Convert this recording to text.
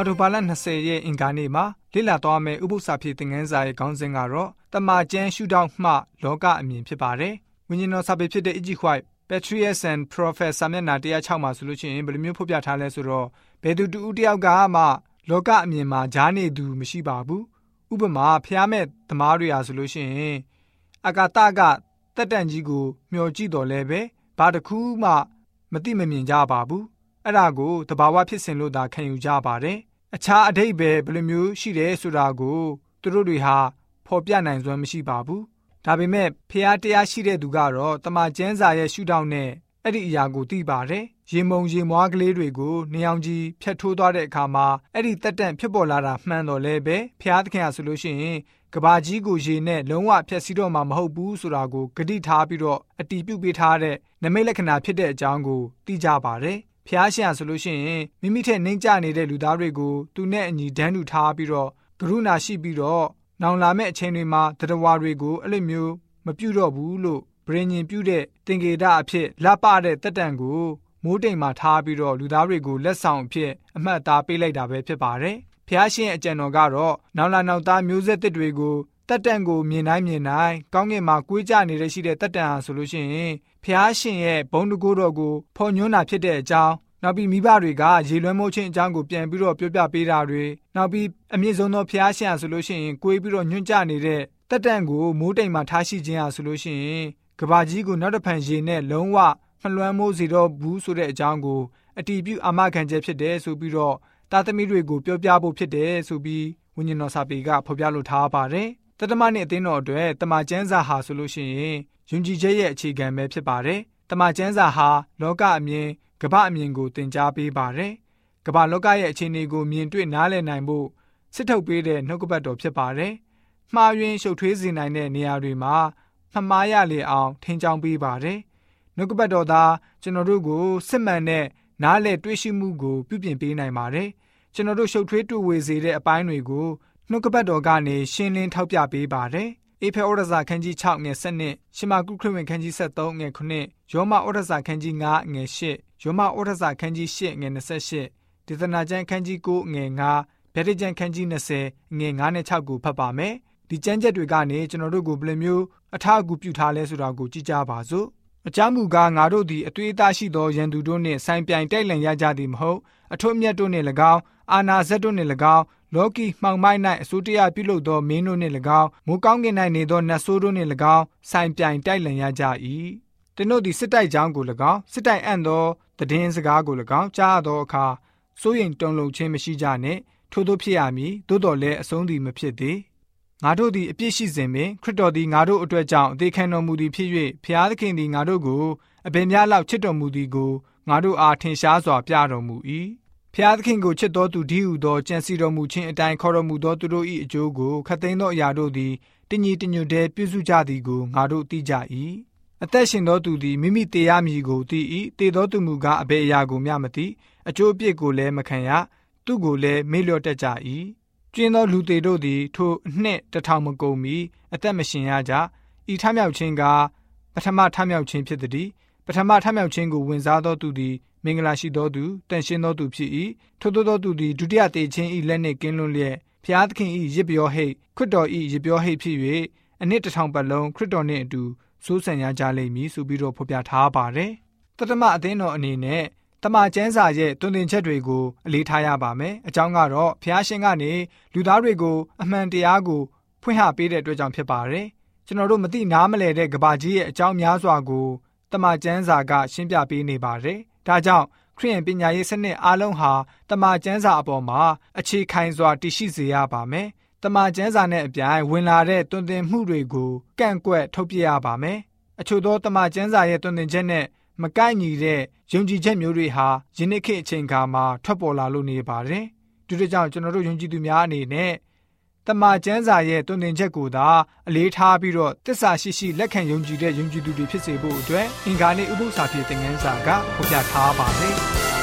အော်တိုဘာလ20ရက်အင်္ဂါနေ့မှာလေ့လာသွားမယ့်ဥပုသ္စာဖြစ်တဲ့ငန်းစာရဲ့ခေါင်းစဉ်ကတော့တမန်ကျမ်းရှုထောင့်မှလောကအမြင်ဖြစ်ပါတယ်။ဝိညာဉ်တော်စာပေဖြစ်တဲ့ Egypt White Patriarchs and Prophets စာမျက်နှာ106မှာဆိုလို့ရှိရင်ဘယ်လိုမျိုးဖော်ပြထားလဲဆိုတော့ဘယ်သူတူဦးတယောက်ကမှလောကအမြင်မှာဂျားနေသူမရှိပါဘူး။ဥပမာဖျားမဲ့သမားတွေဟာဆိုလို့ရှိရင်အကာတကတက်တန်ကြီးကိုမျောကြည့်တော်လဲပဲဘာတစ်ခုမှမသိမမြင်ကြပါဘူး။အဲ့ဒါကိုတဘာဝဖြစ်စဉ်လို့သာခံယူကြပါတယ်။ အခြားအတိတ်ပဲဘယ်လိုမျိုးရှိတယ်ဆိုတာကိုသူတို့တွေဟာဖော်ပြနိုင်စွမ်းမရှိပါဘူး။ဒါပေမဲ့ဖះတရားရှိတဲ့သူကတော့တမန်ကျမ်းစာရဲ့ရှုထောင့်နဲ့အဲ့ဒီအရာကိုသိပါတယ်။ရေမုံရေမွားကလေးတွေကိုနေအောင်ကြီးဖြတ်ထိုးသွားတဲ့အခါမှာအဲ့ဒီတက်တန့်ဖြစ်ပေါ်လာတာမှန်တော်လဲပဲဖះသခင်ဟာဆိုလို့ရှိရင်ကဘာကြီးကိုရေနဲ့လုံးဝဖျက်ဆီးတော့မှာမဟုတ်ဘူးဆိုတာကိုဂတိထားပြီးတော့အတီးပြုတ်ပေးထားတဲ့နမိတ်လက္ခဏာဖြစ်တဲ့အကြောင်းကိုသိကြပါတယ်။ ဖျားရှင်ဆိုလို့ရှိရင်မိမိထက်နှိမ့်ကျနေတဲ့လူသားတွေကိုသူနဲ့အညီဒန်းတူထားပြီးတော့ကရုဏာရှိပြီးတော့နောင်လာမယ့်အချိန်တွေမှာတရဝါတွေကိုအဲ့လိုမျိုးမပြုတ်တော့ဘူးလို့ဗြိဉ္ဉ်ပြုတဲ့တင်ကေတအဖြစ်လက်ပတဲ့တက်တန်ကိုမိုးတိမ်မှာထားပြီးတော့လူသားတွေကိုလက်ဆောင်အဖြစ်အမှတ်သားပေးလိုက်တာပဲဖြစ်ပါတယ်။ဖျားရှင်အကြံတော်ကတော့နောင်လာနောက်သားမျိုးဆက်တစ်တွေကိုတက်တန်ကိုမြင်တိုင်းမြင်တိုင်းကောင်းကင်မှာကွေးကြနေတဲ့ရှိတဲ့တက်တန်ဟာဆိုလို့ရှိရင် ဖျားရှင်ရဲ့ဘုံတကိုးတော်ကိုဖော်ညွှန်းတာဖြစ်တဲ့အကြောင်းနောက်ပြီးမိဘတွေကရေလွှမ်းမိုးခြင်းအကြောင်းကိုပြန်ပြီးတော့ပြောပြပေးတာတွေနောက်ပြီးအမြင့်ဆုံးသောဖျားရှင်ဟာဆိုလို့ရှိရင်ကိုယ်ပြီးတော့ညွှန်ကြနေတဲ့တက်တန့်ကိုမိုးတိမ်မှာထားရှိခြင်းဟာဆိုလို့ရှိရင်ကဘာကြီးကိုနောက်တစ်ဖန်ရေနဲ့လုံးဝမလွှမ်းမိုးစေတော့ဘူးဆိုတဲ့အကြောင်းကိုအတီးပြုအာမခံချက်ဖြစ်တယ်ဆိုပြီးတော့တာသမီတွေကိုပြောပြဖို့ဖြစ်တယ်ဆိုပြီးဝိညာဉ်တော်စာပေကဖော်ပြလိုထားပါတယ် တတမနဲ့အသင်းတော်အတွက်တမန်ကျမ်းစာဟာဆိုလို့ရှိရင်ယုံကြည်ချက်ရဲ့အခြေခံပဲဖြစ်ပါတယ်တမန်ကျမ်းစာဟာလောကအမြင်ကမ္ဘာအမြင်ကိုသင်ကြားပေးပါတယ်။ကမ္ဘာလောကရဲ့အခြေအနေကိုမြင်တွေ့နားလည်နိုင်ဖို့စစ်ထုတ်ပေးတဲ့နှုတ်ကပတ်တော်ဖြစ်ပါတယ်။မှားယွင်းရှုပ်ထွေးစေနိုင်တဲ့နေရာတွေမှာမမှားရလေအောင်ထိန်းချောင်းပေးပါတယ်။နှုတ်ကပတ်တော်သားကျွန်တော်တို့ကိုစစ်မှန်တဲ့နားလည်တွေ့ရှိမှုကိုပြုပြင်ပေးနိုင်ပါတယ်။ကျွန်တော်တို့ရှုပ်ထွေးတွေ့ဝေစေတဲ့အပိုင်းတွေကို နှုတ်ကပတ်တော်ကနေရှင်းလင်းထောက်ပြပေးပါတယ်။အေဖေဩရစာခန်းကြီး6ငယ်7ရှမာကုခရစ်ဝင်ခန်းကြီး73ငယ်9ယောမဩရစာခန်းကြီး9ငယ်8ယောမဩရစာခန်းကြီး8ငယ်28ဒေသနာကျမ်းခန်းကြီး9ငယ်9ဗျာဒိတ်ကျမ်းခန်းကြီး20ငယ်9နဲ့6ကိုဖတ်ပါမယ်ဒီကျမ်းချက်တွေကနေကျွန်တော်တို့ကိုဘယ်လိုမျိုးအထောက်အကူပြုထားလဲဆိုတာကိုကြည့်ကြပါစို့အကြောင်းမူကားငါတို့သည်အသွေးအသားရှိသောရန်သူတို့နှင့်ဆိုင်ပြိုင်တိုက်လန်ရကြသည်မဟုတ်အထွတ်မြတ်တို့နှင့်၎င်းအာနာဇက်တို့နှင့်၎င်း လောကီမှောင်မိုက်၌အစိုးတရားပြုလုပ်သောမင်းတို့နှင့်၎င်းမိုးကောင်းကင်၌နေသောနတ်ဆိုးတို့နှင့်၎င်းဆိုင်ပြိုင်တိုက်လန်ရကြ၏တင်းတို့သည်စစ်တိုက်ကြောင်းကို၎င်းစစ်တိုက်အံ့သောတည်င်းစကားကို၎င်းကြားသောအခါစိုးရင်တုန်လှုပ်ခြင်းမရှိကြနှင့်ထို့သောဖြစ်ရမည်သို့တော်လည်းအဆုံးသည်မဖြစ်သေးငါတို့သည်အပြစ်ရှိစဉ်ပင်ခရစ်တော်သည်ငါတို့အတွက်ကြောင့်အသေးခံတော်မူသည်ဖြစ်၍ဖျားသခင်သည်ငါတို့ကိုအပင်များလောက်ချစ်တော်မူသည်ကိုငါတို့အားထင်ရှားစွာပြတော်မူ၏ ဖျားသခင်ကိုချစ်တော်သူဒီဟုသောကြံစီတော်မူခြင်းအတိုင်းခေါ်တော်မူသောသူတို့၏အကျိုးကိုခတ်သိမ်းသောအရာတို့သည်တညီတညွတ်တည်းပြုစုကြသည်ကိုငါတို့သိကြ၏အသက်ရှင်သောသူသည်မိမိတေရမည်ကိုသိ၏တေသောသူမူကားအဘယ်အရာကိုမျှမသိအကျိုးအပြစ်ကိုလည်းမခံရသူကိုလည်းမေ့လျော့တတ်ကြ၏ကျင်းသောလူသေးတို့သည်ထိုအနှစ်တထောင်မကုန်မီအသက်မရှင်ရကြဤထမြောက်ခြင်းကပထမထမြောက်ခြင်းဖြစ်သည်ပ ထမထမြောက်ခြင်းကိုဝင်စားသောသူသည်မင်္ဂလာရှိသောသူတန်ရှင်းသောသူဖြစ်၏ထို့သောသူသည်ဒုတိယတေခြင်း၏လက်နှင့်ကင်းလွန်းလျက်ဖျားသခင်၏ရစ်ပြောဟိတ်ခရစ်တော်၏ရစ်ပြောဟိတ်ဖြစ်၍အနှစ်တစ်ထောင်ပတ်လုံးခရစ်တော်နှင့်အတူစိုးစံရကြလိမ့်မည်ဆိုပြီးတော့ဖော်ပြထားပါတယ်တတမအသင်းတော်အနေနဲ့တမန်ကျမ်းစာရဲ့တွင်တင်ချက်တွေကိုအလေးထားရပါမယ်အကြောင်းကတော့ဖျားရှင်ကနေလူသားတွေကိုအမှန်တရားကိုဖွင့်ဟပေးတဲ့အတွက်ကြောင့်ဖြစ်ပါတယ်ကျွန်တော်တို့မသိနားမလည်တဲ့ကဘာကြီးရဲ့အကြောင်းများစွာကို တမန်ကျမ်းစာက ရှင်းပြပေးနေပါတယ်ဒါကြောင့်ခရိယန်ပညာရေးစနစ်အားလုံးဟာတမန်ကျမ်းစာအပေါ်မှာအခြေခံစွာတည်ရှိစေရပါမယ်တမန်ကျမ်းစာနဲ့အပြိုင်ဝင်လာတဲ့တွင်တင်မှုတွေကိုကန့်ကွက်ထုတ်ပြရပါမယ်အချို့သောတမန်ကျမ်းစာရဲ့တွင်တင်ချက်နဲ့မကိုက်ညီတဲ့ယုံကြည်ချက်မျိုးတွေဟာယနေ့ခေတ်အချိန်ခါမှာထွက်ပေါ်လာလို့နေပါတယ်။ဒီတို့ကြောင့်ကျွန်တော်တို့ယုံကြည်သူများအနေနဲ့ တမန်ကျမ်းစာရဲ့တွင်တင်ချက်ကိုသာအလေးထားပြီးတော့တစ္ဆာရှိရှိလက်ခံယုံကြည်တဲ့ယုံကြည်သူတွေဖြစ်စေဖို့အတွက်အင်္ဂါနေ့ဥပုသ္စာပြေသင်ခန်းစာကဖော်ပြထားပါတယ်။